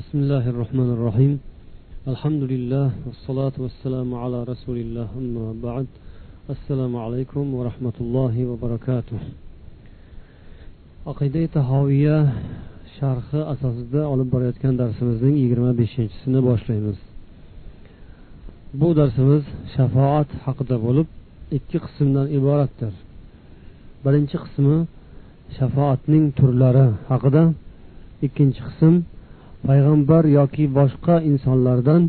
بسم الله الرحمن الرحيم الحمد لله والصلاة والسلام على رسول الله أما بعد السلام عليكم ورحمة الله وبركاته aqida tahoviya sharhi asosida olib borayotgan darsimizning yigirma beshinchisini boshlaymiz bu darsimiz shafoat haqida bo'lib ikki qismdan iboratdir birinchi qismi shafoatning turlari haqida ikkinchi qism payg'ambar yoki boshqa insonlardan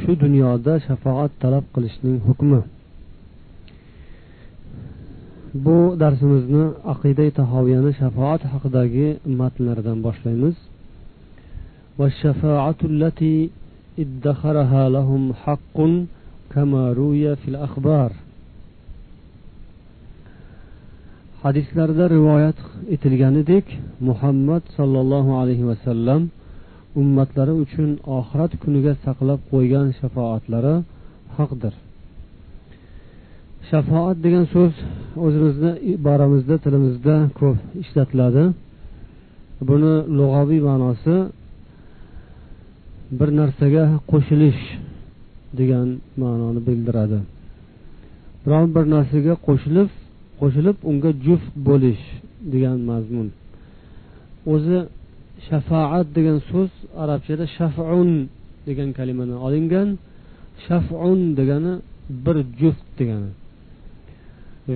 shu dunyoda shafoat talab qilishning hukmi bu darsimizni aqida tahoviyani shafoat haqidagi matnlaridan boshlaymiz والشفاعة التي ادخرها لهم حق كما روي في الأخبار hadislarda rivoyat etilganidek muhammad sollallohu alayhi vasallam ummatlari uchun oxirat kuniga saqlab qo'ygan shafoatlari haqdir. Shafoat degan so'z o'zimizni iboramizda tilimizda ko'p ishlatiladi. Buni lug'aviy ma'nosi bir narsaga qo'shilish degan ma'noni bildiradi. Biron bir narsaga qo'shilib qo'shilib unga juft bo'lish degan mazmun. O'zi shafoat degan so'z arabchada shafun degan kalimadan olingan shafun degani bir juft degani.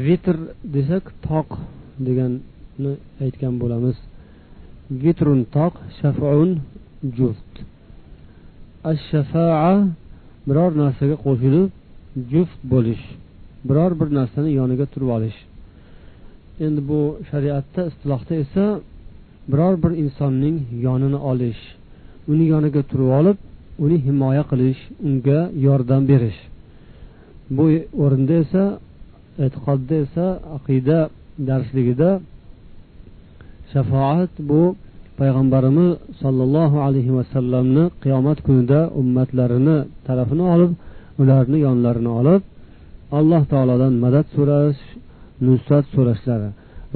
Vitr desak toq deganni aytgan bo'lamiz. Vitrun toq shafun juft. Ashafaa biror narsaga qo'shilib juft bo'lish. Biror bir narsani yoniga turib olish. Endi bu shariatda istilohda esa biror bir insonning yonini olish uni yoniga turib olib uni himoya qilish unga yordam berish. Bu o'rinda esa e'tiqodda esa aqida darsligida shafoat bu payg'ambarimiz sollallohu alayhi vasallamni qiyomat kunida ummatlarini tarafini olib ularni yonlarini olib alloh taolodan madad so'rash nusrat so'rashlari.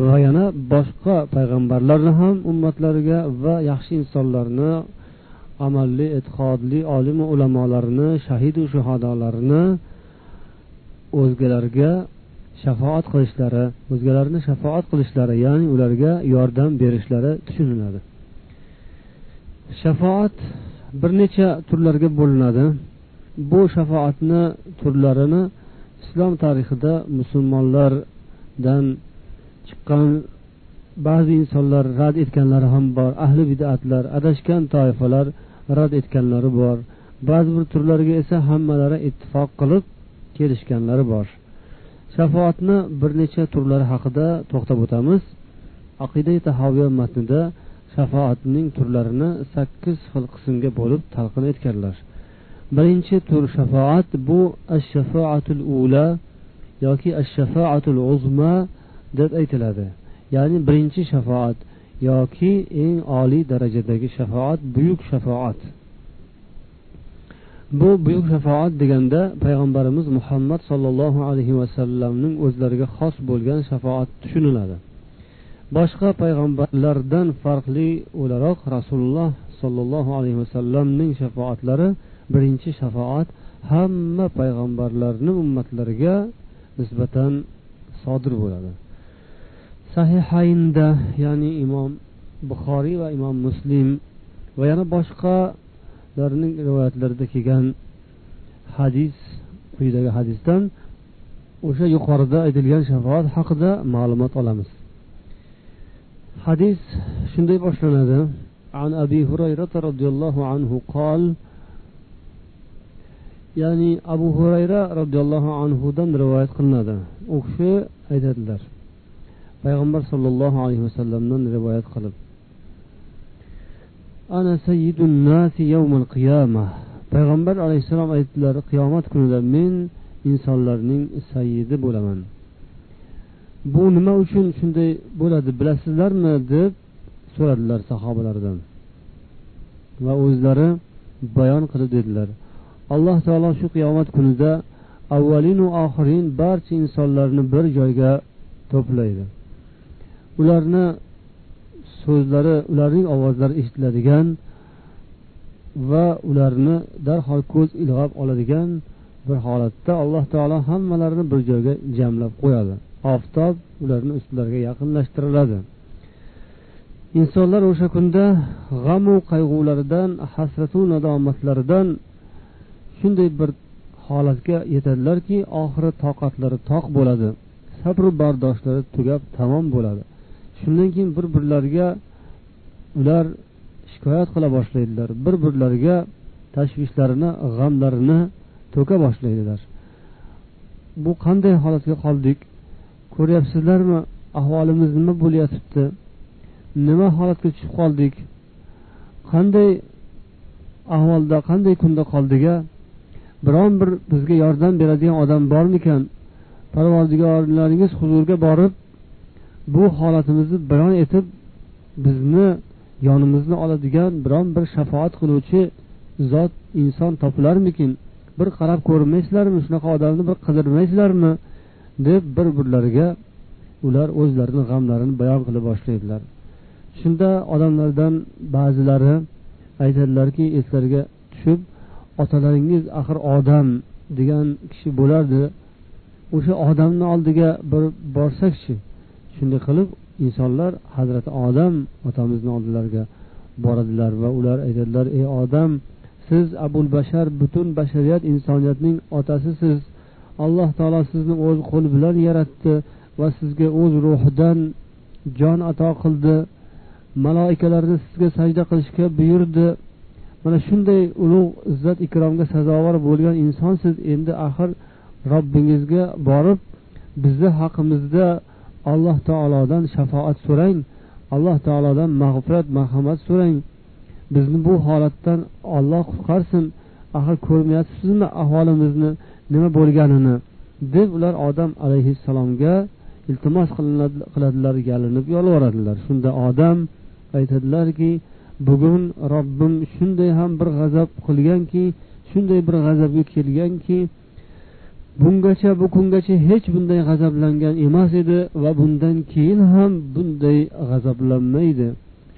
Va yana boshqa payg'ambarlarni ham ummatlariga va yaxshi insonlarni amalli e'tiqodli olimu ulamolarini shahidu shuhodolarini o'zgalarga shafoat qilishlari o'zgalarni shafoat qilishlari ya'ni ularga yordam berishlari tushuniladi. Shafoat bir necha turlarga bo'linadi. Bu shafoatni turlarini islom tarixida musulmonlardan chiqqan ba'zi insonlar rad etganlari ham bor. Ahli bidatlar adashgan toifalar rad etganlari bor. Ba'zi bir turlarga esa hammalari ittifoq qilib kelishganlari bor. Shafoatni bir necha turlari haqida to'xtab o'tamiz. Aqida tahoviya matnida shafoatning turlarini sakkiz xil qismga bo'lib talqin etganlar. Birinchi tur shafoat bu ash shafaatul ula yoki ash shafaatul uzma deb aytiladi. Ya'ni birinchi shafoat yoki eng oliy darajadagi shafoat buyuk shafoat. Bu buyuk shafoat deganda payg'ambarimiz muhammad sollallohu alayhi vasallamning o'zlariga xos bo'lgan shafoat tushuniladi. Boshqa payg'ambarlardan farqli o'laroq rasululloh sollallohu alayhi vasallamning shafoatlari birinchi shafoat hamma payg'ambarlarni ummatlariga nisbatan sodir bo'ladi. sahihaynda ya'ni imom buxoriy va imom muslim va yana boshqalarning rivoyatlarida kelgan hadis quyidagi hadisdan o'sha yuqorida aytilgan shafoat haqida ma'lumot olamiz hadis shunday boshlanadi عن أبي هريرة رضي الله عنه قال ya'ni abu hurayra roziyallohu anhudan rivoyat qilinadi u kishi aytadilar payg'ambar sollallohu alayhi vasallamdan rivoyat qilib ana sayyidun nasi yawmal qiyamah. Payg'ambar alayhissalom aytdilar qiyomat kunida men insonlarning sayyidi bo'laman. Bu nima uchun shunday bo'ladi bilasizlarmi? deb so'radilar sahobalardan. Va o'zlari bayon qilib dedilar alloh taolo shu qiyomat kunida avvalinu oxirin barcha insonlarni bir joyga to'playdi. Ularni so'zlari ularning ovozlari eshitiladigan va ularni darhol ko'z ilg'ab oladigan bir holatda alloh taolo hammalarini bir joyga jamlab qo'yadi. Oftob ularni ustlariga yaqinlashtiriladi. Insonlar o'sha kunda g'amu qayg'ularidan hasratu nadomatlaridan shunday bir holatga yetadilarki oxiri toqatlari toq bo'ladi. Sabru bardoshlari tugab tamom bo'ladi. Shundan keyin bir birlariga ular shikoyat qila boshlaydilar. Bir birlariga tashvishlarini g'amlarini to'ka boshlaydilar. Bu qanday holatga qoldik? Ko'ryapsizlarmi? Ahvolimiz nima bo'layotibdi nima holatga tushib qoldik? Qanday ahvolda qanday kunda qoldik a biron bir bizga yordam beradigan odam bormikan? Parvardigorlaringiz huzuriga borib bu holatimizni bayon etib bizni yonimizni oladigan biron bir shafoat qiluvchi zot inson topilarmikin? Bir qarab ko'rmaysizlarmi shunaqa odamni bir qidirmaysizlarmi? deb bir birlariga ular o'zlarini g'amlarini bayon qila boshlaydilar. Shunda odamlardan ba'zilari aytadilarki eslariga tushib otalaringiz axir odam degan kishi bo'lardi. O'sha odamni oldiga bir borsakchi shunday qilib insonlar hazrati odam otamizni oldilariga boradilar va ular aytadilar ey odam siz abul bashar butun bashariyat insoniyatning otasisiz. Alloh taolo sizni o'z qo'li bilan yaratdi va sizga o'z ruhidan jon ato qildi. Maloikalarni sizga sajda qilishga buyurdi. Mana shunday ulug' izzat ikromga sazovor bo'lgan insonsiz endi axir robbingizga borib bizni haqimizda alloh taolodan shafoat so'rang alloh taolodan mag'firat marhamat so'rang. Bizni bu holatdan olloh qutqarsin. Axir ko'rmayapsizmi ahvolimizni nima bo'lganini? deb ular odam alayhissalomga iltimos qiladilar yalinib yolvoradilar. Shunda odam aytadilarki bugun robbim shunday ham bir g'azab qilganki shunday bir g'azabga kelganki bungacha bu kungacha hech bunday g'azablangan emas edi va bundan keyin ham bunday g'azablanmaydi.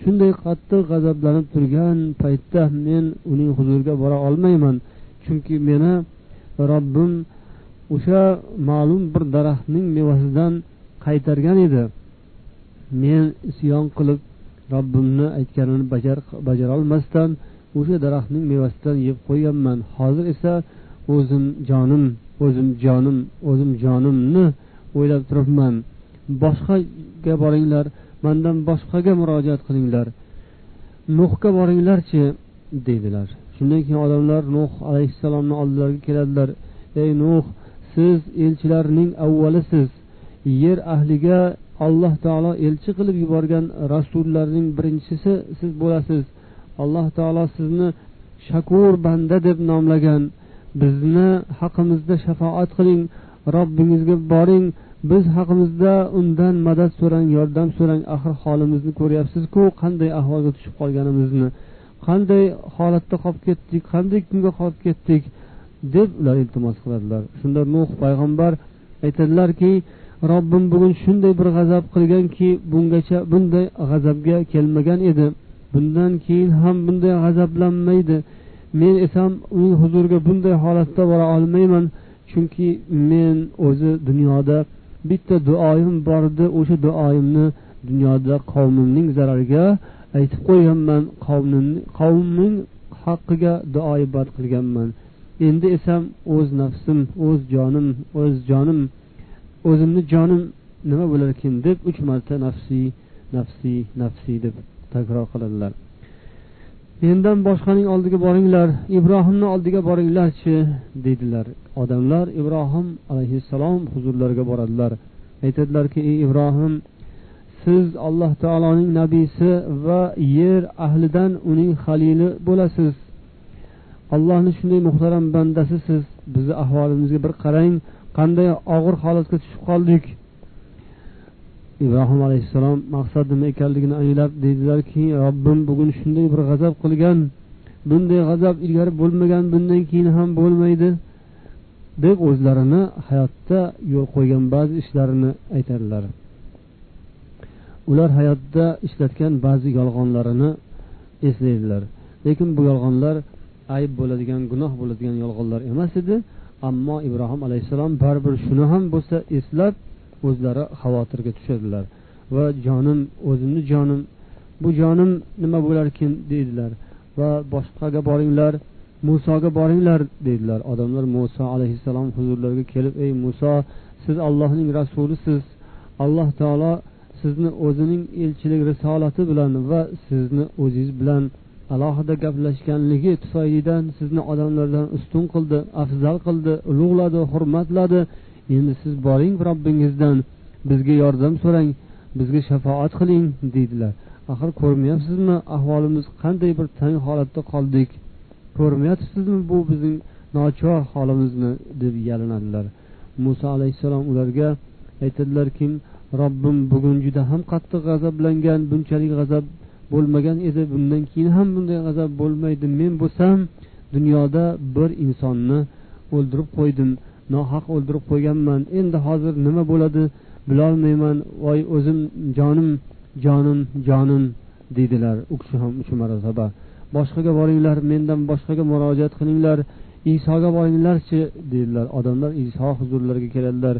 Shunday qattiq g'azablanib turgan paytda men uning huzuriga bora olmayman chunki meni robbim o'sha ma'lum bir daraxtning mevasidan qaytargan edi. Men isyon qilib robbimni aytganini bajarolmasdan o'sha daraxtning mevasidan yeb qo'yganman. Hozir esa o'zim jonim. O'zim jonim o'zim jonimni o'ylab turibman. Boshqaga boringlar mandan boshqaga murojaat qilinglar. Nuhga boringlarchi deydilar. Shundan keyin odamlar nuh alayhissalomni oldilariga keladilar. Ey nuh siz elchilarning avvalisiz. Yer ahliga alloh taolo elchi qilib yuborgan rasullarning birinchisi siz bo'lasiz. Alloh taolo sizni shakur banda deb nomlagan. Bizni haqimizda shafoat qiling robbingizga boring biz haqimizda undan madad so'rang yordam so'rang axir holimizni ko'ryapsizku qanday ahvolga tushib qolganimizni qanday holatda qolib ketdik qanday kunga qolib ketdik deb ular iltimos qiladilar. Shunda nuh payg'ambar aytadilarki robbim bugun shunday bir g'azab qilganki bungacha bunday g'azabga kelmagan edi. Bundan keyin ham bunday g'azablanmaydi. Men esa uning huzuriga bunday holatda bora olmayman chunki men o'zi dunyoda bitta duoyim bor edi o'sha duoyimni dunyoda qavmimning zarariga aytib qo'yganman qavmimning haqqiga duoibat qilganman. Endi esa o'z nafsim o'z jonim o'z jonim o'zimni jonim nima bo'larkin deb uch marta nafsiy nafsiy nafsiy deb takror qiladilar. Mendan boshqaning oldiga boringlar ibrohimni oldiga boringlarchi deydilar. Odamlar ibrohim alayhissalom huzurlariga boradilar. Aytadilarki ey ibrohim siz alloh taoloning nabiysi va yer ahlidan uning halili bo'lasiz. Allohni shunday muhtaram bandasisiz. Bizni ahvolimizga bir qarang qanday og'ir holatga tushib qoldik. Ibrohim alayhissalom maqsad nima ekanligini anglab deydilarki robbim bugun shunday bir g'azab qilgan bunday g'azab ilgari bo'lmagan bundan keyin ham bo'lmaydi deb o'zlarini hayotda yo'l qo'ygan ba'zi ishlarini aytadilar. Ular hayotda ishlatgan ba'zi yolg'onlarini eslaydilar lekin bu yolg'onlar ayb bo'ladigan gunoh bo'ladigan yolg'onlar emas edi. Ammo ibrohim alayhissalom baribir shuni ham bo'lsa eslab o'zlari xavotirga tushadilar va jonim o'zimni jonim bu jonim nima bo'larkin deydilar va boshqaga boringlar musoga boringlar deydilar. Odamlar muso alayhissalom huzurlariga kelib ey muso siz allohning rasulisiz. Alloh taolo sizni o'zining elchilik risolati bilan va sizni o'zingiz bilan alohida gaplashganligi tufaylidan sizni odamlardan ustun qildi afzal qildi ulug'ladi hurmatladi. Endi siz boring robbingizdan bizga yordam so'rang bizga shafoat qiling deydilar. Axir ko'rmayapsizmi ahvolimiz qanday bir tang holatda qoldik? Ko'rmayapsizmi bu bizning nochor holimizni deb yalinadilar. Muso alayhissalom ularga aytadilarki robbim bugun juda ham qattiq g'azablangan bunchalik g'azab bo'lmagan edi bundan keyin ham bunday g'azab bo'lmaydi. Men bo'lsam dunyoda bir insonni o'ldirib qo'ydim. Nohaq o'ldirib qo'yganman. Endi hozir nima bo'ladi bilolmayman. Voy o'zim jonim jonim jonim deydilar u kishi ham uch marotaba. Boshqaga boringlar mendan boshqaga murojaat qilinglar. Isoga boringlarchi deydilar. Odamlar iso huzurlariga keladilar.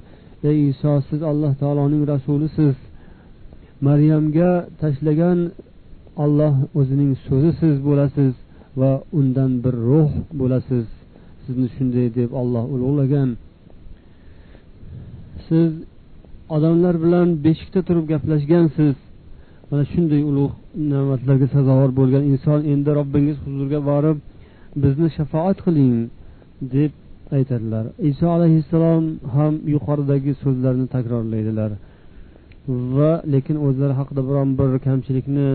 Ey iso siz alloh taoloning rasulisiz. Maryamga tashlagan olloh o'zining so'zi siz bo'lasiz va undan bir ruh bo'lasiz. Sizni shunday deb olloh ulug'lagan. Siz odamlar bilan beshikda turib gaplashgansiz. Mana shunday ulug' ne'matlarga sazovor bo'lgan inson endi robbingiz huzuriga borib bizni shafoat qiling deb aytadilar. Iso alayhissalom ham yuqoridagi so'zlarni takrorlaydilar. Va lekin o'zlari haqida biron bir kamchilikni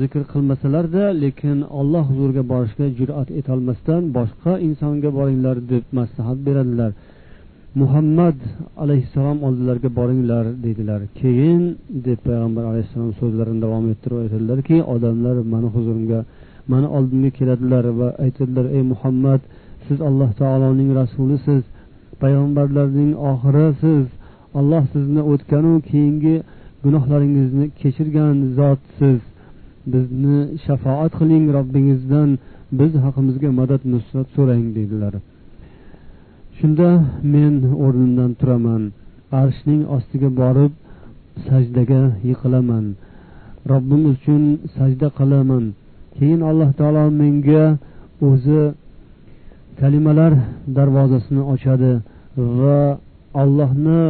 zikr qilmasalarda lekin olloh huzuriga borishga jur'at etolmasdan boshqa insonga boringlar deb maslahat beradilar. Muhammad alayhissalom oldilariga boringlar deydilar keyin deb payg'ambar alayhissalom so'zlarini davom ettirib aytadilarki odamlar mani huzurimga mani oldimga keladilar va aytadilar ey muhammad siz alloh taoloning rasulisiz payg'ambarlarning oxirisiz. Alloh sizni o'tganu keyingi gunohlaringizni kechirgan zotsiz. Bizni shafoat qiling robbingizdan biz haqimizga madad nusrat so'rang dedilar. Shunda men o'rnimdan turaman arshning ostiga borib sajdaga yiqilaman. Robbim uchun sajda qilaman. Keyin alloh taolo menga o'zi kalimalar darvozasini ochadi va allohni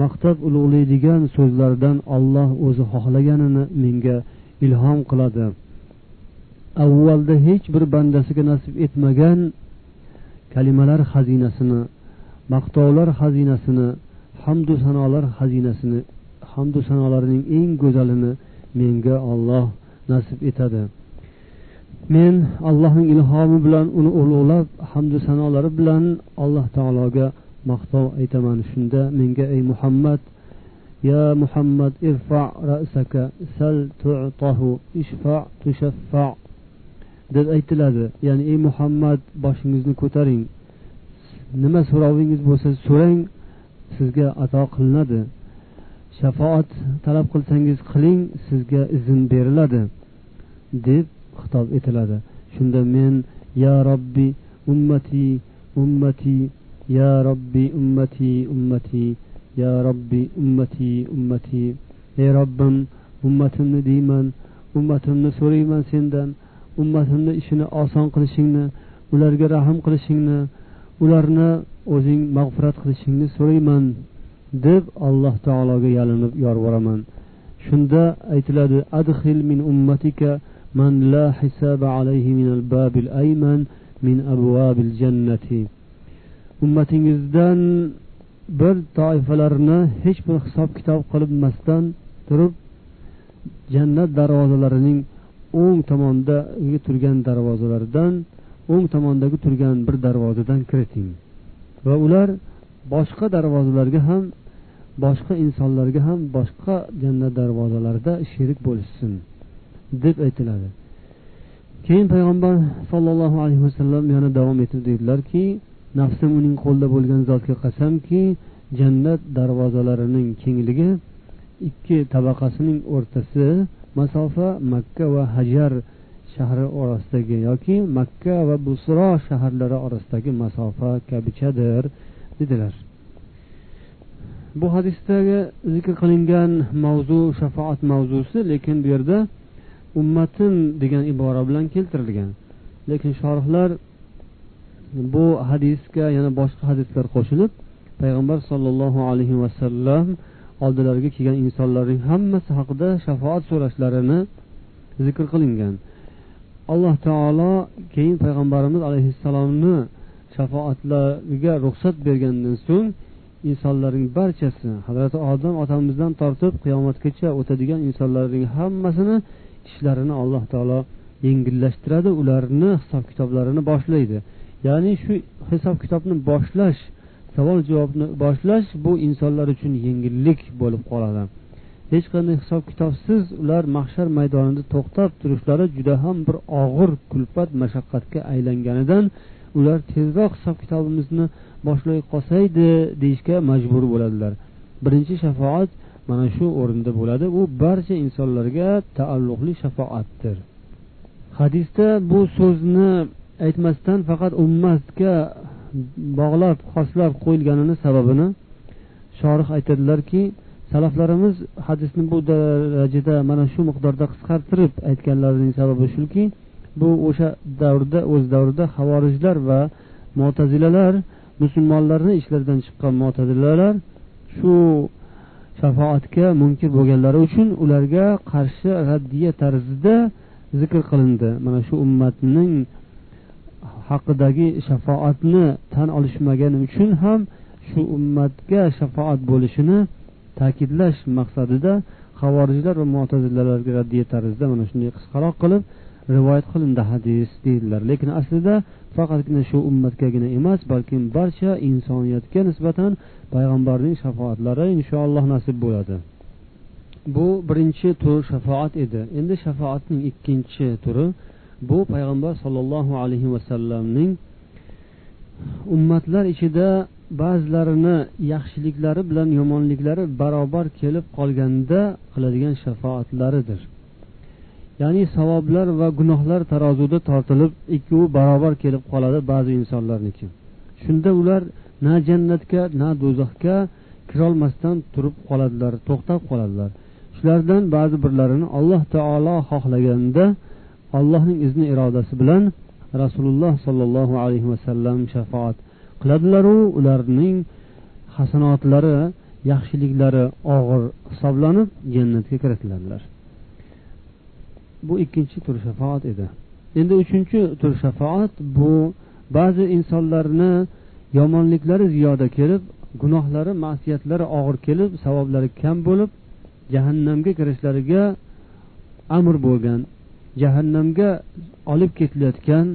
maqtab ulug'laydigan so'zlardan olloh o'zi xohlaganini menga ilhom qiladi. Avvalda hech bir bandasiga nasib etmagan kalimalar xazinasini maqtovlar xazinasini hamdu sanolar xazinasini hamdu sanolarning eng go'zalini menga olloh nasib etadi. Men allohning ilhomi bilan uni ulug'lab hamdu sanolari bilan alloh taologa maqtov aytaman. Shunda menga ey muhammad يا محمد ارفع رأسك سل تعطه اشفع تشفع deb aytiladi ya'ni ey muhammad boshingizni ko'taring nima so'rovingiz bo'lsa so'rang sizga ato qilinadi shafoat talab qilsangiz qiling sizga izn beriladi deb xitob etiladi shunda men ya robbi ummati ummati ya robbi ummati ummati Ya robbi ummati ummati ey robbim ummatimni deyman ummatimni so'rayman sendan ummatimni ishini oson qilishingni ularga rahm qilishingni ularni o'zing mag'firat qilishingni so'rayman deb alloh taologa yalinib yorboraman shunda aytiladi adhil min ummatika man la hisaba alayhi min al babil ayman min abwabil jannati ummatingizdan bir toifalarni hech bir hisob kitob qilinmasdan turib jannat darvozalarining o'ng tomondagi turgan darvozalardan o'ng tomondagi turgan bir darvozadan kiriting. Va ular boshqa darvozalarga ham boshqa insonlarga ham boshqa jannat darvozalarida sherik bo'lishsin deb aytiladi. Keyin payg'ambar sollallohu alayhi vasallam yana davom etib deydilarki nafsim uning qo'lida bo'lgan zotga qasamki jannat darvozalarining kengligi ikki tabaqasining o'rtasi masofa makka va hajar shahri orasidagi yoki makka va busro shaharlari orasidagi masofa kabichadir dedilar. Bu hadisdagi zikr qilingan mavzu shafoat mavzusi lekin bu yerda ummatim degan ibora bilan keltirilgan. Lekin shorihlar bu hadisga yana boshqa hadislar qo'shilib payg'ambar sollallohu alayhi vasallam oldilariga kelgan insonlarning hammasi haqida shafoat so'rashlarini zikr qilingan. Alloh taolo keyin payg'ambarimiz alayhissalomni shafoatlariga ruxsat bergandan so'ng insonlarning barchasi hazrati odam otamizdan tortib qiyomatgacha o'tadigan insonlarning hammasini ishlarini alloh taolo yengillashtiradi ularni hisob kitoblarini boshlaydi. Ya'ni shu hisob kitobni boshlash savol javobni boshlash bu insonlar uchun yengillik bo'lib qoladi. Hech qanday hisob kitobsiz ular mahshar maydonida to'xtab turishlari juda ham bir og'ir kulfat mashaqqatga aylanganidan ular tezroq hisob kitobimizni boshlay qolsaydi deyishga majbur bo'ladilar. Birinchi shafoat mana shu o'rinda bo'ladi. U barcha insonlarga taalluqli shafoatdir. Hadisda bu so'zni aytmasdan faqat ummatga bog'lab xoslab qo'yilganini sababini shorih aytadilarki salaflarimiz hadisni bu darajada mana shu miqdorda qisqartirib aytganlarining sababi shuki bu o'sha davrda o'z davrida havorijlar va mo'tazilalar musulmonlarni ishlaridan chiqqan mo'tazilalar shu shafoatga munkir bo'lganlari uchun ularga qarshi raddiya tarzida zikr qilindi. Mana shu ummatning haqidagi shafoatni tan olishmagani uchun ham shu ummatga shafoat bo'lishini ta'kidlash maqsadida havorijlar va mo'tazilalarga raddiya tarzida mana shunday qisqaroq qilib rivoyat qilindi hadis deydilar. Lekin aslida faqatgina shu ummatgagina emas balkim barcha insoniyatga nisbatan payg'ambarning shafoatlari inshaalloh nasib bo'ladi. Bu birinchi tur shafoat edi. Endi shafoatning ikkinchi turi bu payg'ambar sollallohu alayhi vasallamning ummatlar ichida ba'zilarini yaxshiliklari bilan yomonliklari barobar kelib qolganda qiladigan shafoatlaridir. Ya'ni savoblar va gunohlar tarozuda tortilib ikkovi barobar kelib qoladi ba'zi insonlarniki. Shunda ular na jannatga na do'zaxga kirolmasdan turib qoladilar to'xtab qoladilar. Shulardan ba'zi birlarini alloh taolo xohlaganda allohning izni irodasi bilan rasululloh sollallohu alayhi vasallam shafoat qiladilaru. Ularning hasanotlari yaxshiliklari og'ir hisoblanib jannatga kiritiladilar. Bu ikkinchi tur shafoat edi. Endi uchinchi tur shafoat bu ba'zi insonlarni yomonliklari ziyoda kelib gunohlari ma'siyatlari og'ir kelib savoblari kam bo'lib jahannamga kirishlariga amr bo'lgan jahannamga olib ketilayotgan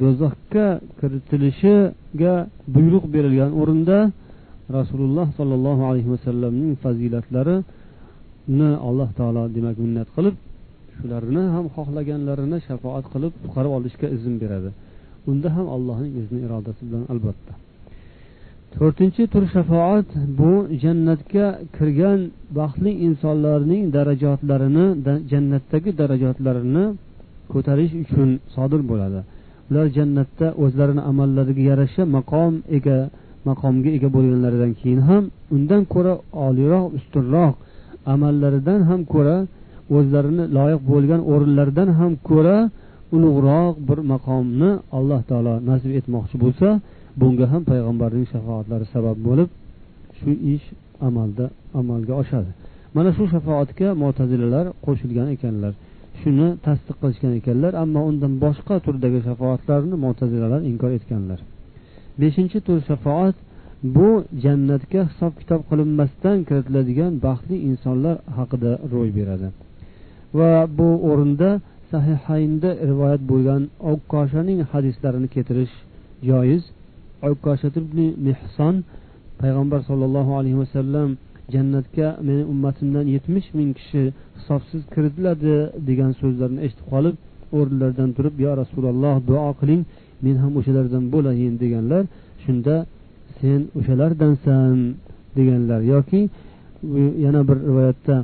do'zaxga kiritilishiga buyruq berilgan o'rinda rasululloh sollallohu alayhi vasallamning fazilatlarini alloh taolo demak minnat qilib shularni ham xohlaganlarini shafoat qilib qutqarib olishga izn beradi. Unda ham allohning izni irodasi bilan albatta. To'rtinchi tur shafoat bu jannatga kirgan baxtli insonlarning darajotlarini jannatdagi darajotlarini ko'tarish uchun sodir bo'ladi. Ular jannatda o'zlarini amallariga yarasha maqom ega maqomga ega bo'lganlaridan keyin ham undan ko'ra oliyroq ustunroq amallaridan ham ko'ra o'zlarini loyiq bo'lgan o'rinlaridan ham ko'ra ulug'roq bir maqomni alloh taolo nasib etmoqchi bo'lsa bunga ham payg'ambarning shafoatlari sabab bo'lib shu ish amalda amalga oshadi. Mana shu shafoatga mo'tazilalar qo'shilgan ekanlar. Shuni tasdiq qilishgan ekanlar ammo undan boshqa turdagi shafoatlarni mo'tazilalar inkor etganlar. Beshinchi tur shafoat bu jannatga hisob kitob qilinmasdan kiritiladigan baxtli insonlar haqida ro'y beradi. Va bu o'rinda sahihaynda rivoyat bo'lgan okkoshaning hadislarini keltirish joiz. Mehson payg'ambar sollallohu alayhi vasallam jannatga meni ummatimdan yetmish ming kishi hisobsiz kiritiladi degan so'zlarni eshitib qolib o'rnlaridan turib yo rasululloh duo qiling men ham o'shalardan bo'layin deganlar shunda sen o'shalardansan deganlar. Yoki yana bir rivoyatda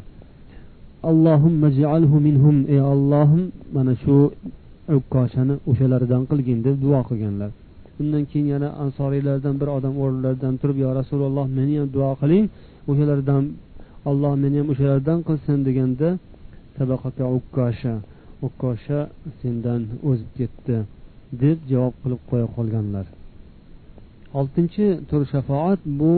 allohumma minhum ey ollohim mana shu ukkoshani o'shalardan qilgin deb duo qilganlar. Undan keyin yana ansoriylardan bir odam o'rnlaridan turib yo rasululloh meni ham duo qiling o'shalardan olloh meni ham o'shalardan qilsin deganda ukkosha ukkosha sendan o'zib ketdi deb javob qilib qo'ya qolganlar. Oltinchi tur shafoat bu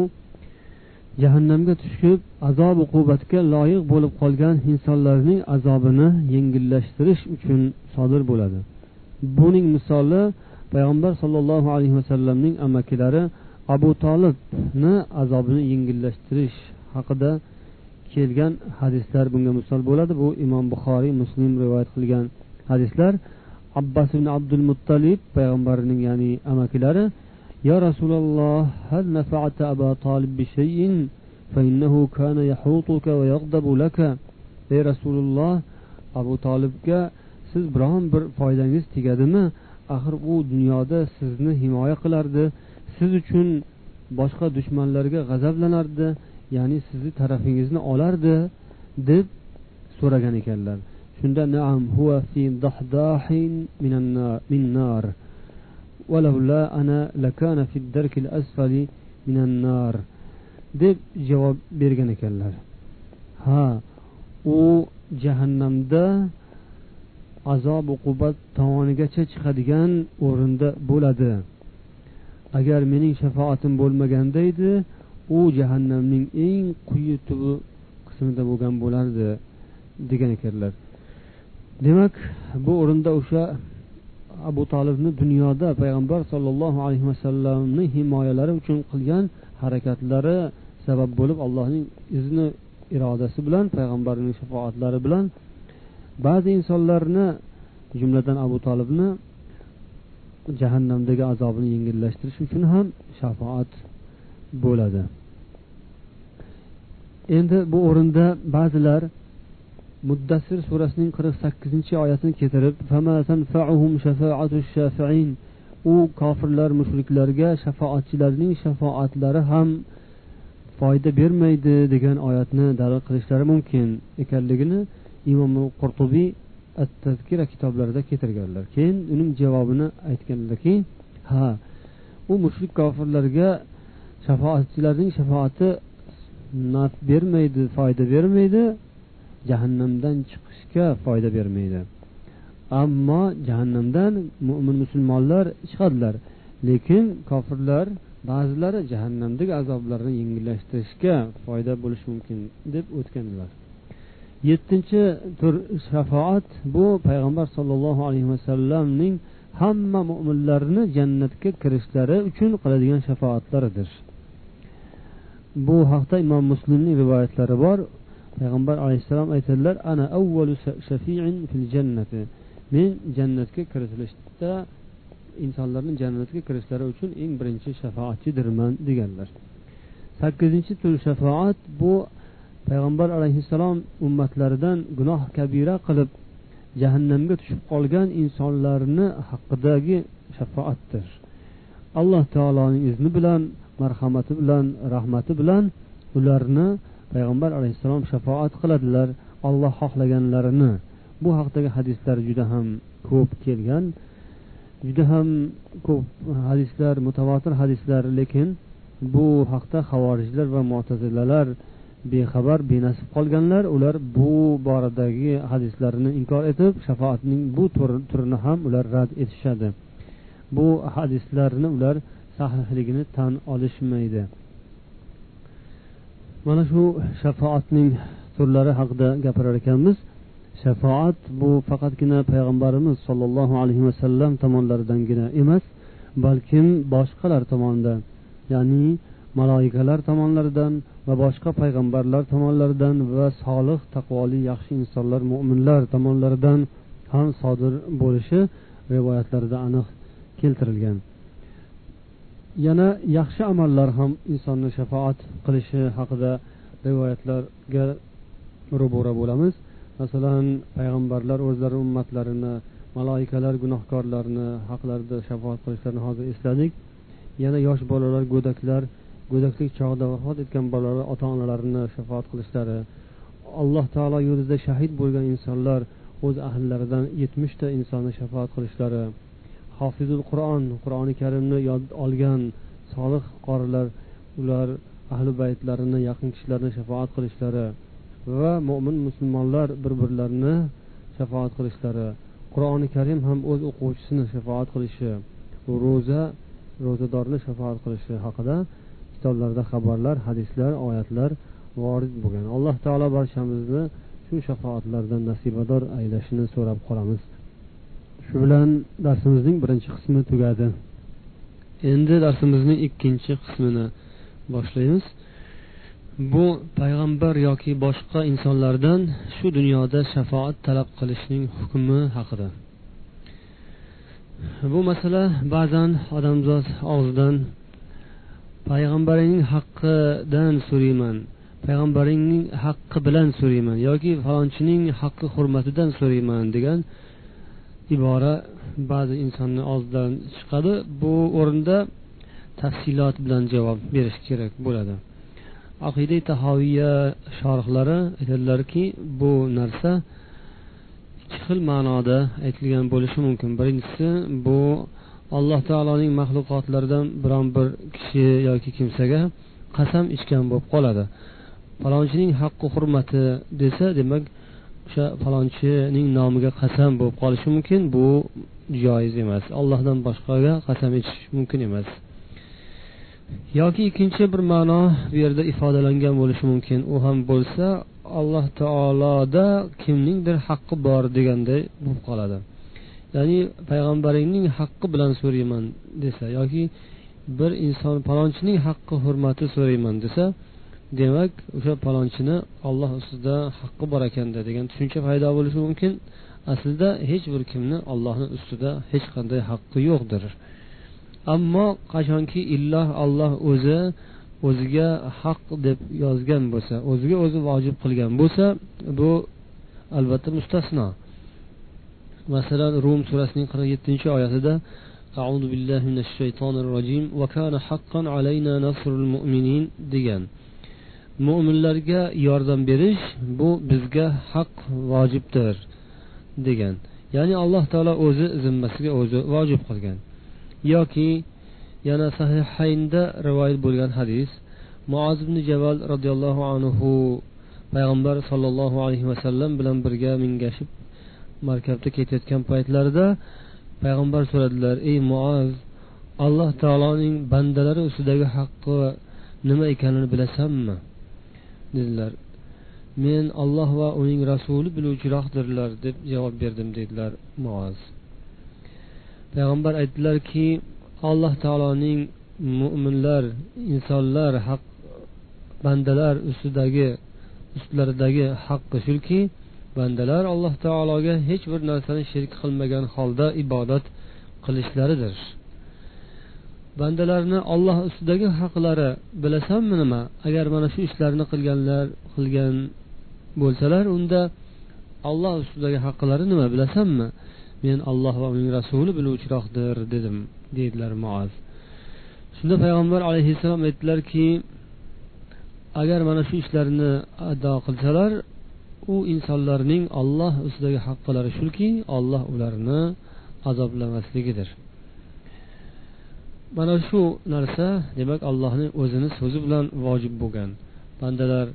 jahannamga tushib azob uqubatga loyiq bo'lib qolgan insonlarning azobini yengillashtirish uchun sodir bo'ladi. Buning misoli payg'ambar sollallohu alayhi vasallamning amakilari abu tolibni azobini yengillashtirish haqida kelgan hadislar bunga misol bo'ladi bu imom buxoriy muslim rivoyat qilgan hadislar abbas ibn abdul muttalib payg'ambarning ya'ni amakilari يا رسول الله هل نفعت أبا طالب بشيء فإنه كان يحوطك ويغضب لك ey rasululloh abu tolibga siz biron bir foydangiz tegadimi axir u dunyoda sizni himoya qilardi siz uchun boshqa dushmanlarga g'azablanardi ya'ni sizni tarafingizni olardi deb so'ragan ekanlar. Shunda naam huwa fi dahdahin minnar walaula ana lakana fi darkil asfali minannar deb javob bergan ekanlar. Ha u jahannamda azob uqubat tovonigacha chiqadigan o'rinda bo'ladi. Agar mening shafaatim bo'lmaganda edi u jahannamning eng quyi tubi qismida bo'lgan bo'lardi degan ekanlar. Demak bu o'rinda o'sha abu tolibni dunyoda payg'ambar sollallohu alayhi vasallamni himoyalari uchun qilgan harakatlari sabab bo'lib allohning izni irodasi bilan payg'ambarning shafoatlari bilan ba'zi insonlarni jumladan abu tolibni jahannamdagi azobini yengillashtirish uchun ham shafoat bo'ladi. Endi bu o'rinda ba'zilar muddassir surasining qirq sakkizinchi oyatini keltirib u kofirlar mushriklarga shafoatchilarning shafoatlari ham foyda bermaydi degan oyatni dalil qilishlari mumkin ekanligini imom qurtubiy at tazkira kitoblarida keltirganlar. Keyin uning javobini aytganlarki ha u mushrik kofirlarga shafoatchilarning shafoati naf bermaydi foyda bermaydi jahannamdan chiqishga foyda bermaydi. Ammo jahannamdan mo'min musulmonlar chiqadilar. Lekin kofirlar ba'zilari jahannamdagi azoblarni yengillashtirishga foyda bo'lishi mumkin deb o'tganlar. Yettinchi tur shafoat bu payg'ambar sollallohu alayhi vasallamning hamma mo'minlarni jannatga kirishlari uchun qiladigan shafoatlaridir. Bu haqda imom muslimning rivoyatlari bor. Payg'ambar alayhissalom aytadilar ana avvalu shafiin fil jannati. Men jannatga kiritilishda insonlarni jannatga kirishlari uchun eng birinchi shafoatchidirman deganlar. Sakkizinchi tur shafoat bu payg'ambar alayhissalom ummatlaridan gunoh kabira qilib jahannamga tushib qolgan insonlarni haqidagi shafoatdir. Alloh taoloning izni bilan marhamati bilan rahmati bilan ularni payg'ambar alayhissalom shafoat qiladilar olloh xohlaganlarini. Bu haqidagi hadislar juda ham ko'p kelgan juda ham ko'p hadislar mutavotir hadislar lekin bu haqda havorijlar va mo'tazilalar bexabar benasib qolganlar ular bu boradagi hadislarni inkor etib shafoatning bu turini ham ular rad etishadi. Bu hadislarni ular sahihligini tan olishmaydi. Mana shu shafoatning turlari haqida gapirar ekanmiz. Shafoat bu faqatgina payg'ambarimiz sollallohu alayhi vasallam tomonlaridangina emas balkim boshqalar tomonidan ya'ni maloikalar tomonlaridan va boshqa payg'ambarlar tomonlaridan va solih taqvoli yaxshi insonlar mo'minlar tomonlaridan ham sodir bo'lishi rivoyatlarda aniq keltirilgan. Yana yaxshi amallar ham insonni shafoat qilishi haqida rivoyatlarga ro'bora bo'lamiz. Masalan payg'ambarlar o'zlari ummatlarini maloikalar gunohkorlarni haqlarida shafoat qilishlarini hozir esladik. Yana yosh bolalar go'daklar go'daklik chog'ida vafot etgan bolalar ota onalarini shafoat qilishlari alloh taolo yo'lida shahid bo'lgan insonlar o'z ahllaridan yetmishta insonni shafoat qilishlari hofizul qur'on qur'oni karimni yod olgan solih qorilar ular ahli baytlarini yaqin kishilarni shafoat qilishlari va mo'min musulmonlar bir birlarini shafoat qilishlari qur'oni karim ham o'z o'quvchisini shafoat qilishi ro'za ro'zadorni shafoat qilishi haqida kitoblarda xabarlar hadislar oyatlar vorid bo'lgan. Alloh taolo barchamizni shu shafoatlardan nasibador aylashini so'rab qolamiz. Shu bilan darsimizning birinchi qismi tugadi. Endi darsimizning ikkinchi qismini boshlaymiz. Bu payg'ambar yoki boshqa insonlardan shu dunyoda shafoat talab qilishning hukmi haqida. Bu masala ba'zan odamzod og'zidan payg'ambaringning haqqidan so'rayman. Payg'ambaringning haqqi bilan so'rayman yoki falonchining haqqi hurmatidan so'rayman degan ibora ba'zi insonni og'zidan chiqadi. Bu o'rinda tafsilot bilan javob berish kerak bo'ladi. Aqida tahoviya shorihlari aytadilarki bu narsa ikki xil ma'noda aytilgan bo'lishi mumkin. Birinchisi bu alloh taoloning maxluqotlaridan biron bir kishi yoki kimsaga qasam ichgan bo'lib qoladi. Falonchining haqqi hurmati desa demak o'sha falonchining nomiga qasam bo'lib qolishi mumkin bu joiz emas. Allohdan boshqaga qasam ichish mumkin emas. Yoki ikkinchi bir ma'no bu yerda ifodalangan bo'lishi mumkin. U ham bo'lsa alloh taoloda kimningdir haqqi bor deganday bo'lib qoladi. Ya'ni payg'ambaringning haqqi bilan so'rayman desa yoki bir inson palonchining haqqi hurmati so'rayman desa demak o'sha palonchini olloh ustida haqqi bor ekanda degan tushuncha paydo bo'lishi mumkin. Aslida hech bir kimni ollohni ustida hech qanday haqqi yo'qdir. Ammo qachonki illoh olloh o'zi o'ziga haq deb yozgan bo'lsa o'ziga o'zi vojib qilgan bo'lsa bu albatta mustasno. masalan rum surasining qirq yettinchi oyatida أعوذ بالله من الشيطان الرجيم وكان حقا علينا نصر المؤمنين degan mo'minlarga yordam berish bu bizga haq vojibdir degan ya'ni alloh taolo o'zi zimmasiga o'zi vojib qilgan yoki yana sahihaynda rivoyat bo'lgan hadis muoz ibn jabal roziyallohu anhu payg'ambar sollallohu alayhi vasallam bilan birga mingashib markabda ketayotgan paytlarida payg'ambar so'radilar ey muoz alloh taoloning bandalari ustidagi haqqi nima ekanini bilasanmi? dedilar. Men olloh va uning rasuli biluvchiroqdirlar deb javob berdim dedilar muoz payg'ambar aytdilarki alloh taoloning mo'minlar insonlar haq bandalar ustidagi ustlaridagi haqqi shuki bandalar alloh taologa hech bir narsani shirk qilmagan holda ibodat qilishlaridir. Bandalarni olloh ustidagi haqlari bilasanmi nima? Agar mana shu ishlarni qilganlar qilgan bo'lsalar unda olloh ustidagi haqlari nima bilasanmi? Men olloh va uning rasuli biluvchiroqdir dedim deydilar muoz shunda payg'ambar alayhissalom aytdilarki agar mana shu ishlarni ado qilsalar u insonlarning olloh ustidagi haqqilari shuki olloh ularni azoblamasligidir. Mana shu narsa demak allohni o'zini so'zi bilan vojib bo'lgan. Bandalar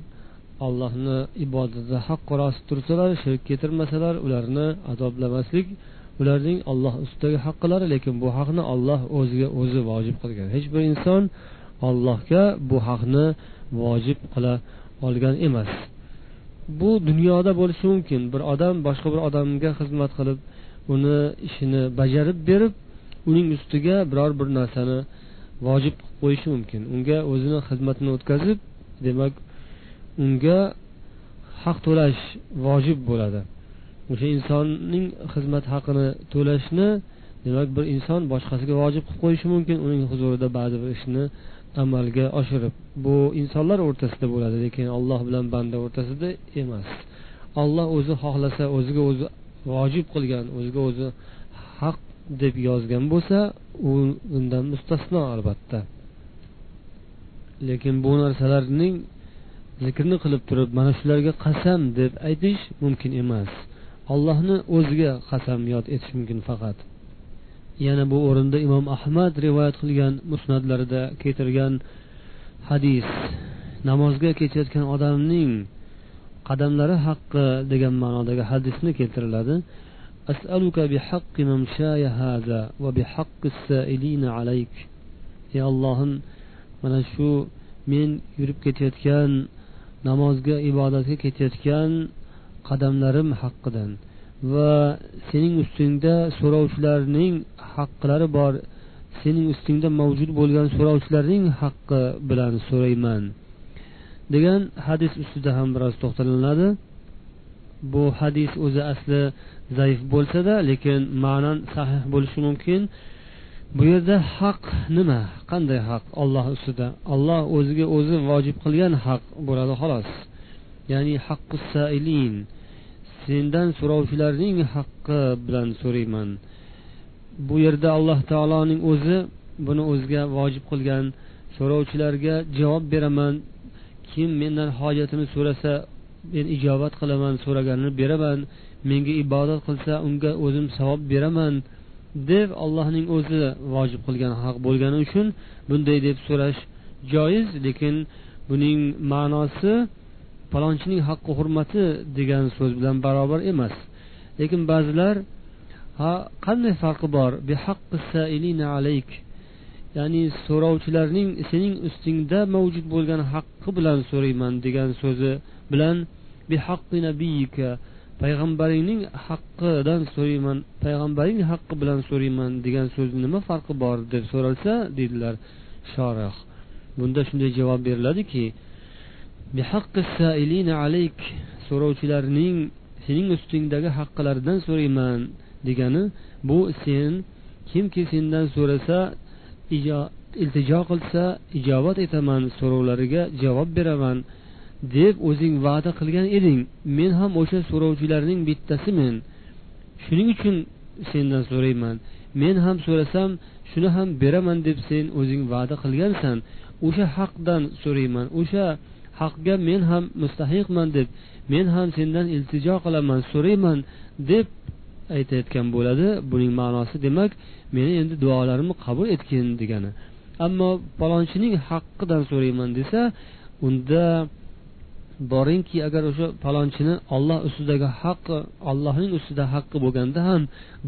allohni ibodatida haq rost tursalar shirk keltirmasalar ularni azoblamaslik ularning olloh ustidagi haqqilari lekin bu haqni olloh o'ziga o'zi vojib qilgan. Hech bir inson ollohga bu haqni vojib qila olgan emas. Bu dunyoda bo'lishi mumkin. Bir odam boshqa bir odamga xizmat qilib uni ishini bajarib berib uning ustiga biror bir narsani vojib qilib qo'yishi mumkin. Unga o'zini xizmatini o'tkazib demak unga haq to'lash vojib bo'ladi. O'sha insonning xizmat haqini to'lashni demak bir inson boshqasiga vojib qilib qo'yishi mumkin. Uning huzurida ba'zi bir ishni amalga oshirib bu insonlar o'rtasida bo'ladi lekin olloh bilan banda o'rtasida emas. Olloh o'zi xohlasa o'ziga o'zi vojib qilgan o'ziga o'zi haq deb yozgan bo'lsa u undan mustasno albatta. Lekin bu narsalarning zikrni qilib turib mana shularga qasam deb aytish mumkin emas. Allohni o'ziga qasamyod etish mumkin faqat. yana bu o'rinda imom ahmad rivoyat qilgan musnatlarida keltirgan hadis namozga ketayotgan odamning qadamlari haqqi degan ma'nodagi hadisni keltiriladi أسألك بحق ممشاي هذا وبحق السائلين عليك ey ollohim mana shu men yurib ketayotgan namozga ibodatga ketayotgan qadamlarim haqqidan Va sening ustingda so'rovchilarning haqqilari bor. Sening ustingda mavjud bo'lgan so'rovchilarning haqqi bilan so'rayman degan hadis ustida ham biroz to'xtalinadi. Bu hadis o'zi asli zaif bo'lsada lekin ma'nan sahih bo'lishi mumkin. Bu yerda haq nima? Qanday haq? Olloh ustida. Olloh o'ziga o'zi vojib qilgan haq bo'ladi xolos. Ya'ni haqqu sailin. Sendan so'rovchilarning haqqi bilan so'rayman. Bu yerda alloh taoloning o'zi buni o'ziga vojib qilgan. So'rovchilarga javob beraman. Kim mendan hojatini so'rasa men ijobat qilaman so'raganini beraman. Menga ibodat qilsa unga o'zim savob beraman deb allohning o'zi vojib qilgan haq bo'lgani uchun bunday deb so'rash joiz lekin buning ma'nosi palonchining haqqi hurmati degan so'z bilan barobar emas. Lekin ba'zilar ha qanday farqi bor? Alayk. Ya'ni so'rovchilarning sening ustingda mavjud bo'lgan haqqi bilan so'rayman degan so'zi bilan payg'ambaringning haqqidan so'rayman payg'ambaring haqqi bilan so'rayman degan so'zni nima farqi bor deb so'ralsa deydilar shorih bunda shunday javob beriladiki so'rovchilarning sening ustingdagi haqqilaridan so'rayman degani bu sen kimki sendan so'rasa iltijo qilsa ijobat etaman so'rovlariga javob beraman deb o'zing va'da qilgan eding. Men ham o'sha so'rovchilarning bittasimen. Shuning uchun sendan so'rayman. Men ham so'rasam shuni ham beraman deb sen o'zing va'da qilgansan. O'sha haqdan so'rayman. O'sha haqga men ham mustahiqman deb men ham sendan iltijo qilaman so'rayman deb aytayotgan bo'ladi. Buning ma'nosi demak meni endi duolarimni qabul etgin degani. Ammo palonchining haqqidan so'rayman desa unda boringki agar o'sha palonchini olloh ustidagi haqqi allohning ustida haqqi bo'lganda ham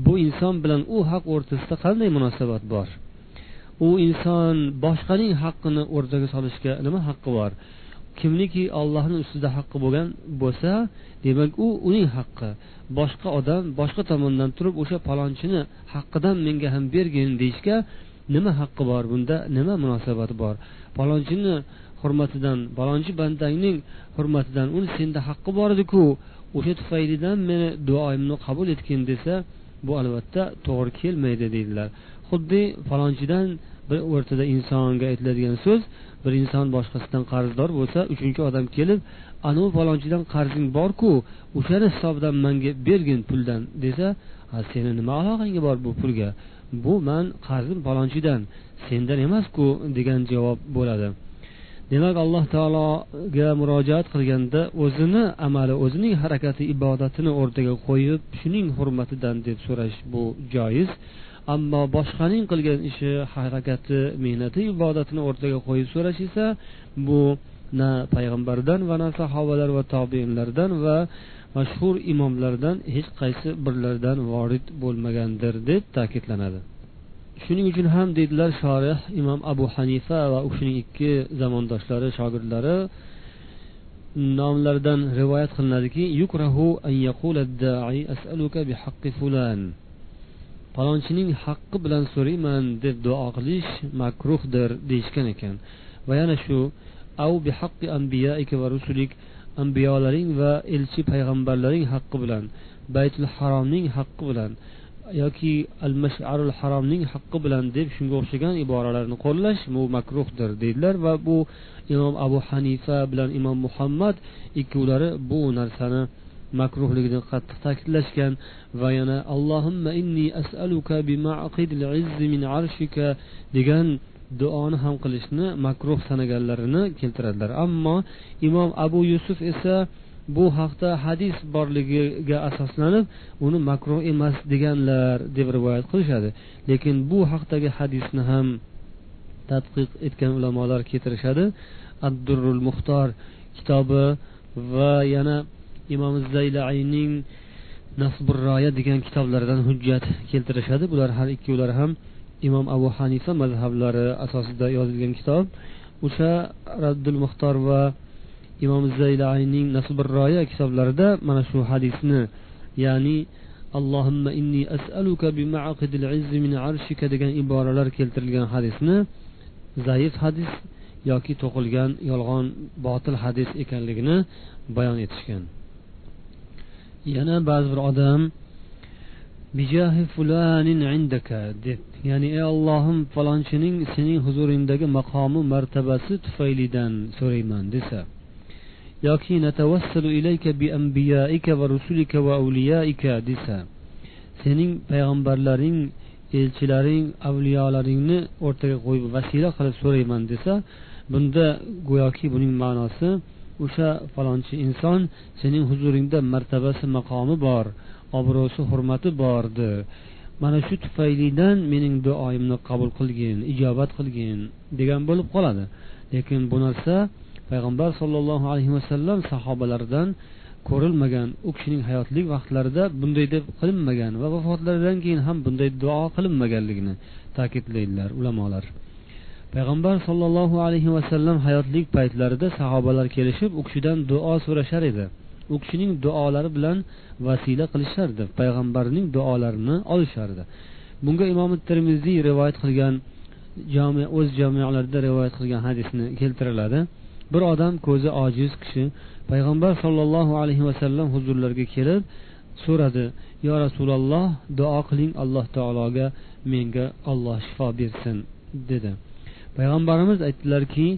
bu inson bilan u haq o'rtasida qanday munosabat bor? U inson boshqaning haqqini o'rtaga solishga nima haqqi bor? Kimniki ollohni ustida haqqi bo'lgan bo'lsa demak u uning haqqi. Boshqa odam boshqa tomondan turib o'sha palonchini haqqidan menga ham bergin deyishga nima haqqi bor bunda? Nima munosabati bor? Palonchini hurmatidan palonchi bandangning hurmatidan uni senda haqqi bor ediku. O'sha tufaylidan meni duoyimni qabul etgin desa bu albatta to'g'ri kelmaydi deydilar. Xuddi falonchidan bir o'rtada insonga aytiladigan so'z bir inson boshqasidan qarzdor bo'lsa uchinchi odam kelib anavi falonchidan qarzing borku o'shani hisobidan manga bergin puldan desa seni nima aloqang bor bu pulga? Bu man qarzim falonchidan sendan emasku degan javob bo'ladi. Demak alloh taologa murojaat qilganda o'zini amali o'zining harakati ibodatini o'rtaga qo'yib shuning hurmatidan deb so'rash bu joiz. Ammo boshqaning qilgan ishi harakati mehnati ibodatini o'rtaga qo'yib so'rash esa bu na payg'ambardan va na sahobalar va tobeinlardan va mashhur imomlardan hech qaysi birlaridan vorid bo'lmagandir deb ta'kidlanadi. Shuning uchun ham deydilar shorih imom abu hanifa va u kishining ikki zamondoshlari shogirdlari nomlaridan rivoyat qilinadiki yukrahu an yaqula da'i as'aluka bihaqqi fulan. Palonchining haqqi bilan so'rayman deb duo qilish makruhdir deyishgan ekan. Va yana shu av bihaqqi anbiyaika va rusulik ambiyolaring va elchi payg'ambarlaring haqqi bilan baytul haromning haqqi bilan yoki al masharul haromning haqqi bilan deb shunga o'xshagan iboralarni qo'llash bu makruhdir deydilar. Va bu imom abu hanifa bilan imom muhammad ikkovlari bu narsani makruhligini qattiq ta'kidlashgan va yana allohimma inni as'aluka min arshika degan duoni ham qilishni makruh sanaganlarini keltiradilar. Ammo imom abu yusuf esa bu haqda hadis borligiga asoslanib uni makruh emas deganlar deb rivoyat qilishadi. Lekin bu haqdagi hadisni ham tadqiq etgan ulamolar keltirishadi. Addurrul muxtor kitobi va yana imom zaylayning nasburroya degan kitoblaridan hujjat keltirishadi. Bular har ikkovlari ham imom abu hanifa mazhablari asosida yozilgan kitob. O'sha raddul muxtor va imom zaylayning nasburroya kitoblarida mana shu hadisni ya'ni allohimma inni as'aluka bima'aqidil izzi min arshika degan iboralar keltirilgan hadisni zaif hadis yoki to'qilgan yolg'on botil hadis ekanligini bayon etishgan. Yana ba'zi bir odam bijahi fulanin indaka deb ya'ni ey ollohim falonchining sening huzuringdagi maqomi martabasi tufaylidan so'rayman desa yoki natavassalu ilayka bi anbiyaika va rusulika va avliyaika desa sening payg'ambarlaring elchilaring avliyolaringni o'rtaga qo'yib vasila qilib so'rayman desa bunda go'yoki buning ma'nosi o'sha falonchi inson sening huzuringda martabasi maqomi bor obro'si hurmati bordi. Mana shu tufaylidan mening duoyimni qabul qilgin ijobat qilgin degan bo'lib qoladi. Lekin bu narsa payg'ambar sollallohu alayhi vasallam sahobalaridan ko'rilmagan. U kishining hayotlik vaqtlarida bunday deb qilinmagan va vafotlaridan keyin ham bunday duo qilinmaganligini ta'kidlaydilar ulamolar. Payg'ambar sollallohu alayhi vasallam hayotlik paytlarida sahobalar kelishib u kishidan duo so'rashar edi. U kishining duolari bilan vasila qilishardi. Payg'ambarning duolarini olishardi. Bunga imom termiziy rivoyat qilgan jami o'z jamiyalarida rivoyat qilgan hadisni keltiriladi. Bir odam ko'zi ojiz kishi payg'ambar sollallohu alayhi vasallam huzurlariga kelib so'radi yo rasululloh duo qiling alloh taologa menga olloh shifo bersin dedi. Payg'ambarimiz aytdilarki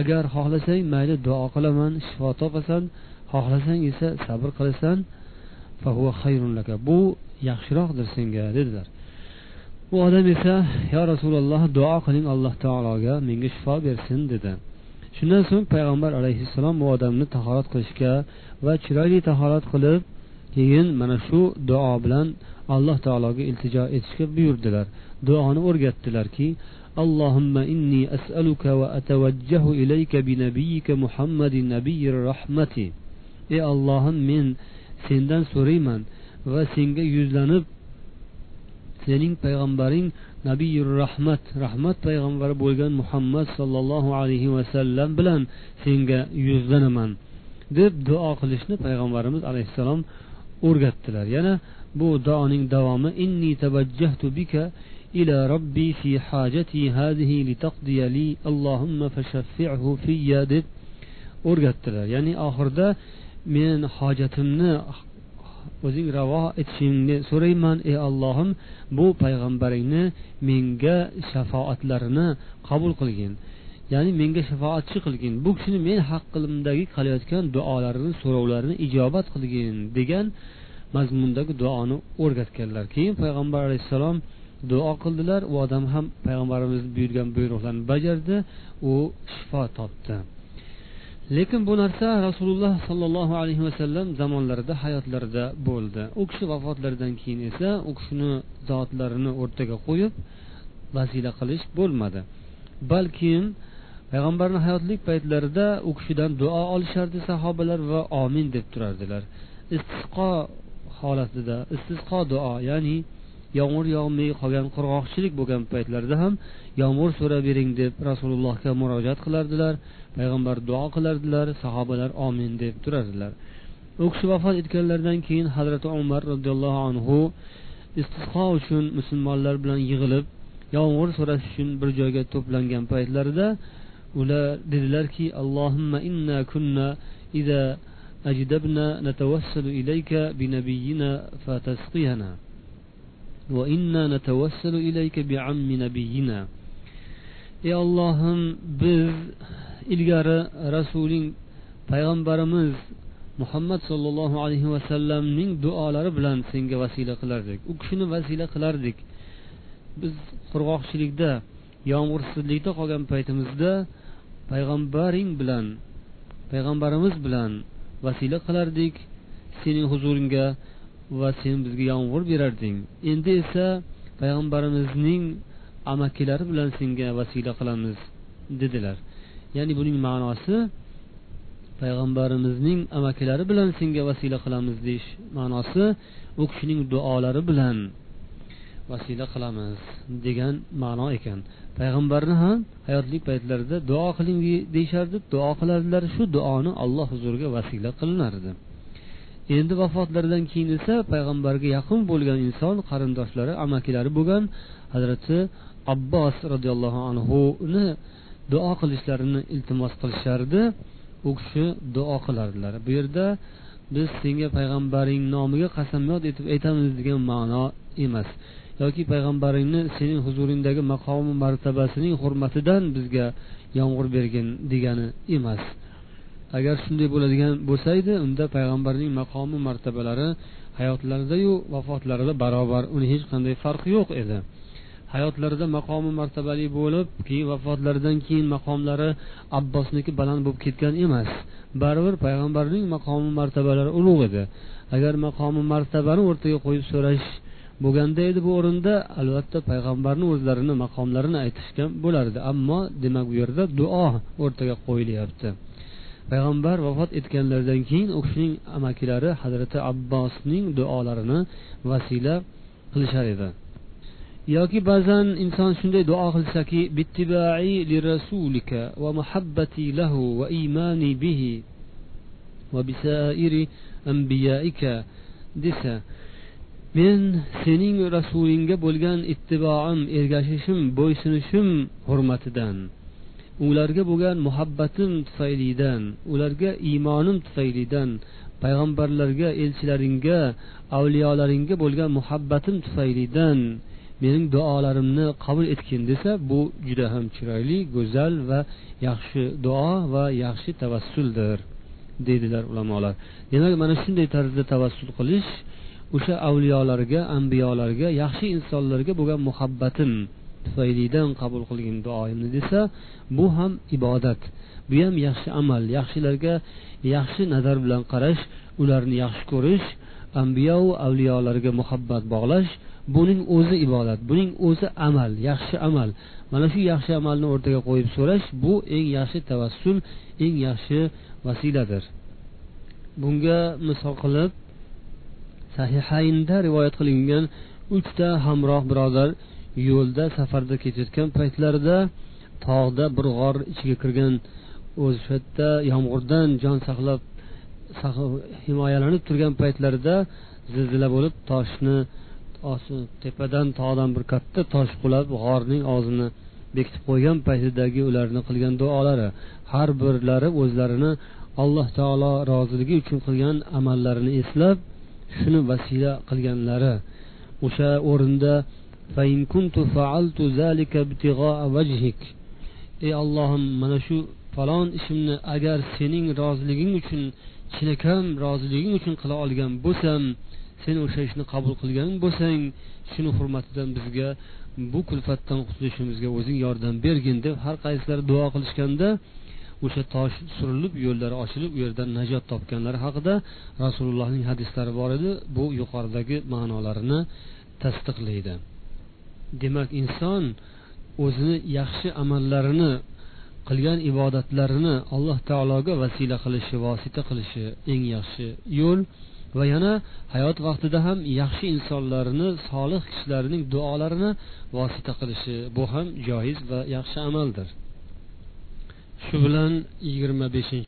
agar xohlasang mayli duo qilaman shifo topasan xohlasang esa sabr qilasan. Bu yaxshiroqdir senga dedilar. U odam esa yo rasululloh duo qiling alloh taologa menga shifo bersin dedi. Shundan so'ng payg'ambar alayhissalom bu odamni tahorat qilishga va chiroyli tahorat qilib keyin mana shu duo bilan alloh taologa iltijo etishga buyurdilar duoni o'rgatdilarki اللهم إني أسألك وأتوجه إليك بنبيك محمد نبي الرحمة ey ollohim men sendan so'rayman va senga yuzlanib sening payg'ambaring nabiyur rahmat rahmat payg'ambari bo'lgan muhammad sollallohu alayhi vasallam bilan senga yuzlanaman deb duo qilishni payg'ambarimiz alayhissalom o'rgatdilar yana bu duoning davomi inni tavajjahtu bika ila robbi fi hajati hazihi litaqdiyali allohumma fashaffi'hu fiyya deb o'rgatdilar. Ya'ni oxirida men hojatimni o'zing ravo etishingni so'rayman ey allohim bu payg'ambaringni menga shafoatlarini qabul qilgin. Ya'ni menga shafoatchi qilgin. Bu kishini men haqqimdagi qilayotgan duolarini so'rovlarini ijobat qilgin degan mazmundagi duoni o'rgatganlar. Keyin payg'ambar alayhissalom duo qildilar. U odam ham payg'ambarimiz buyurgan buyruqlarni bajardi. U shifo topdi. Lekin bu narsa rasululloh sollallohu alayhi vasallam zamonlarida hayotlarida bo'ldi. U kishi vafotlaridan keyin esa u kishini zotlarini o'rtaga qo'yib vasila qilish bo'lmadi. Balkim payg'ambarni hayotlik paytlarida u kishidan duo olishardi sahobalar va omin deb turardilar. Istisqo holatida istisqo duo ya'ni yomg'ir yog'may qolgan qurg'oqchilik bo'lgan paytlarida ham yomg'ir so'rab bering deb rasulullohga murojaat qilardilar payg'ambar duo qilardilar sahobalar omin deb turardilar. U kishi vafot etganlaridan keyin hazrati umar roziyallohu anhu istisqo uchun musulmonlar bilan yig'ilib yomg'ir so'rash uchun bir joyga to'plangan paytlarida ular dedilarki allohimma inna kunna ida أجدبنا نتوسل إليك بنبينا فتسقينا وإنا نتوسل إليك بعم نبينا ey ollohim biz ilgari rasuling payg'ambarimiz muhammad sollallohu alayhi vasallamning duolari bilan senga vasila qilardik u kishini vasila qilardik biz qurg'oqchilikda yomg'irsizlikda qolgan paytimizda payg'ambaring bilan payg'ambarimiz bilan vasila qilardik sening huzuringga va sen bizga yomg'ir berarding. Endi esa payg'ambarimizning amakilari bilan senga vasila qilamiz dedilar. Ya'ni buning ma'nosi payg'ambarimizning amakilari bilan senga vasila qilamiz deyish ma'nosi u kishining duolari bilan vasila qilamiz degan ma'no ekan. Payg'ambarni ham hayotlik paytlarida duo qiling deyishardi. Duo qilardilar. Shu duoni alloh huzuriga vasila qilinardi. Endi vafotlaridan keyin esa payg'ambarga yaqin bo'lgan inson qarindoshlari amakilari bo'lgan hazrati abbos roziyallohu anhuni duo qilishlarini iltimos qilishardi. U kishi duo qilardilar. Bu yerda biz senga payg'ambaring nomiga qasamyod etib aytamiz degan ma'no emas. Yoki payg'ambaringni sening huzuringdagi maqomi martabasining hurmatidan bizga yomg'ir bergin degani emas. Agar shunday bo'ladigan bo'lsa edi unda payg'ambarning maqomi martabalari hayotlaridayu vafotlarida barobar uni hech qanday farqi yo'q edi. Hayotlarida maqomi martabali bo'lib keyin vafotlaridan keyin maqomlari abbosniki baland bo'lib ketgan emas. Baribir payg'ambarning maqomi martabalari ulug' edi. Agar maqomi martabani o'rtaga qo'yib so'rash bo'lganda edi bu o'rinda. Albatta payg'ambarni o'zlarini maqomlarini aytishgan bo'lardi. Ammo demak bu yerda duo o'rtaga qo'yilyapti. Payg'ambar vafot etganlaridan keyin u kishining amakilari hazrati abbosning duolarini vasila qilishar edi. Yoki ba'zan inson shunday duo qilsaki li rasulika va muhabbati lahu va imani bihi va bisairi anbiyaika desa men sening rasulingga bo'lgan ittiboim ergashishim bo'ysunishim hurmatidan ularga bo'lgan muhabbatim tufaylidan ularga iymonim tufaylidan payg'ambarlarga elchilaringga avliyolaringga bo'lgan muhabbatim tufaylidan mening duolarimni qabul etgin desa bu juda ham chiroyli go'zal va yaxshi duo va yaxshi tavassuldir deydilar ulamolar. Demak mana shunday tarzda tavassul qilish o'sha avliyolarga ambiyolarga yaxshi insonlarga bo'lgan muhabbatim tufaylidan qabul qilgin duoyimni desa bu ham ibodat. Bu ham yaxshi amal. Yaxshilarga yaxshi nazar bilan qarash ularni yaxshi ko'rish ambiyo avliyolarga muhabbat bog'lash buning o'zi ibodat buning o'zi amal yaxshi amal. Mana shu yaxshi amalni o'rtaga qo'yib so'rash bu eng yaxshi tavassul eng yaxshi vasiladir. Bunga misol qilib sahihaynda rivoyat qilingan uchta hamroh birodar yo'lda safarda ketayotgan paytlarida tog'da bir g'or ichiga kirgan. O'sha yerda yomg'irdan jon saqlab himoyalanib turgan paytlarida zilzila bo'lib toshni tepadan tog'dan bir katta tosh qulab g'orning og'zini bekitib qo'ygan paytidagi ularni qilgan duolari har birlari o'zlarini alloh taolo roziligi uchun qilgan amallarini eslab shuni vasila qilganlari. O'sha o'rinda ey ollohim mana shu falon ishimni agar sening roziliging uchun chinakam roziliging uchun qila olgan bo'lsam sen o'sha ishni qabul qilgan bo'lsang shuni hurmatidan bizga bu kulfatdan qutulishimizga o'zing yordam bergin deb har qaysilari duo qilishganda o'sha tosh surilib yo'llari ochilib u yerdan najot topganlari haqida rasulullohning hadislari bor edi. Bu yuqoridagi ma'nolarini tasdiqlaydi. Demak inson o'zini yaxshi amallarini qilgan ibodatlarini alloh taologa vasila qilishi vosita qilishi eng yaxshi yo'l va yana hayot vaqtida ham yaxshi insonlarni solih kishilarning duolarini vosita qilishi bu ham joiz va yaxshi amaldir. Shu bilan yigirma beshinchi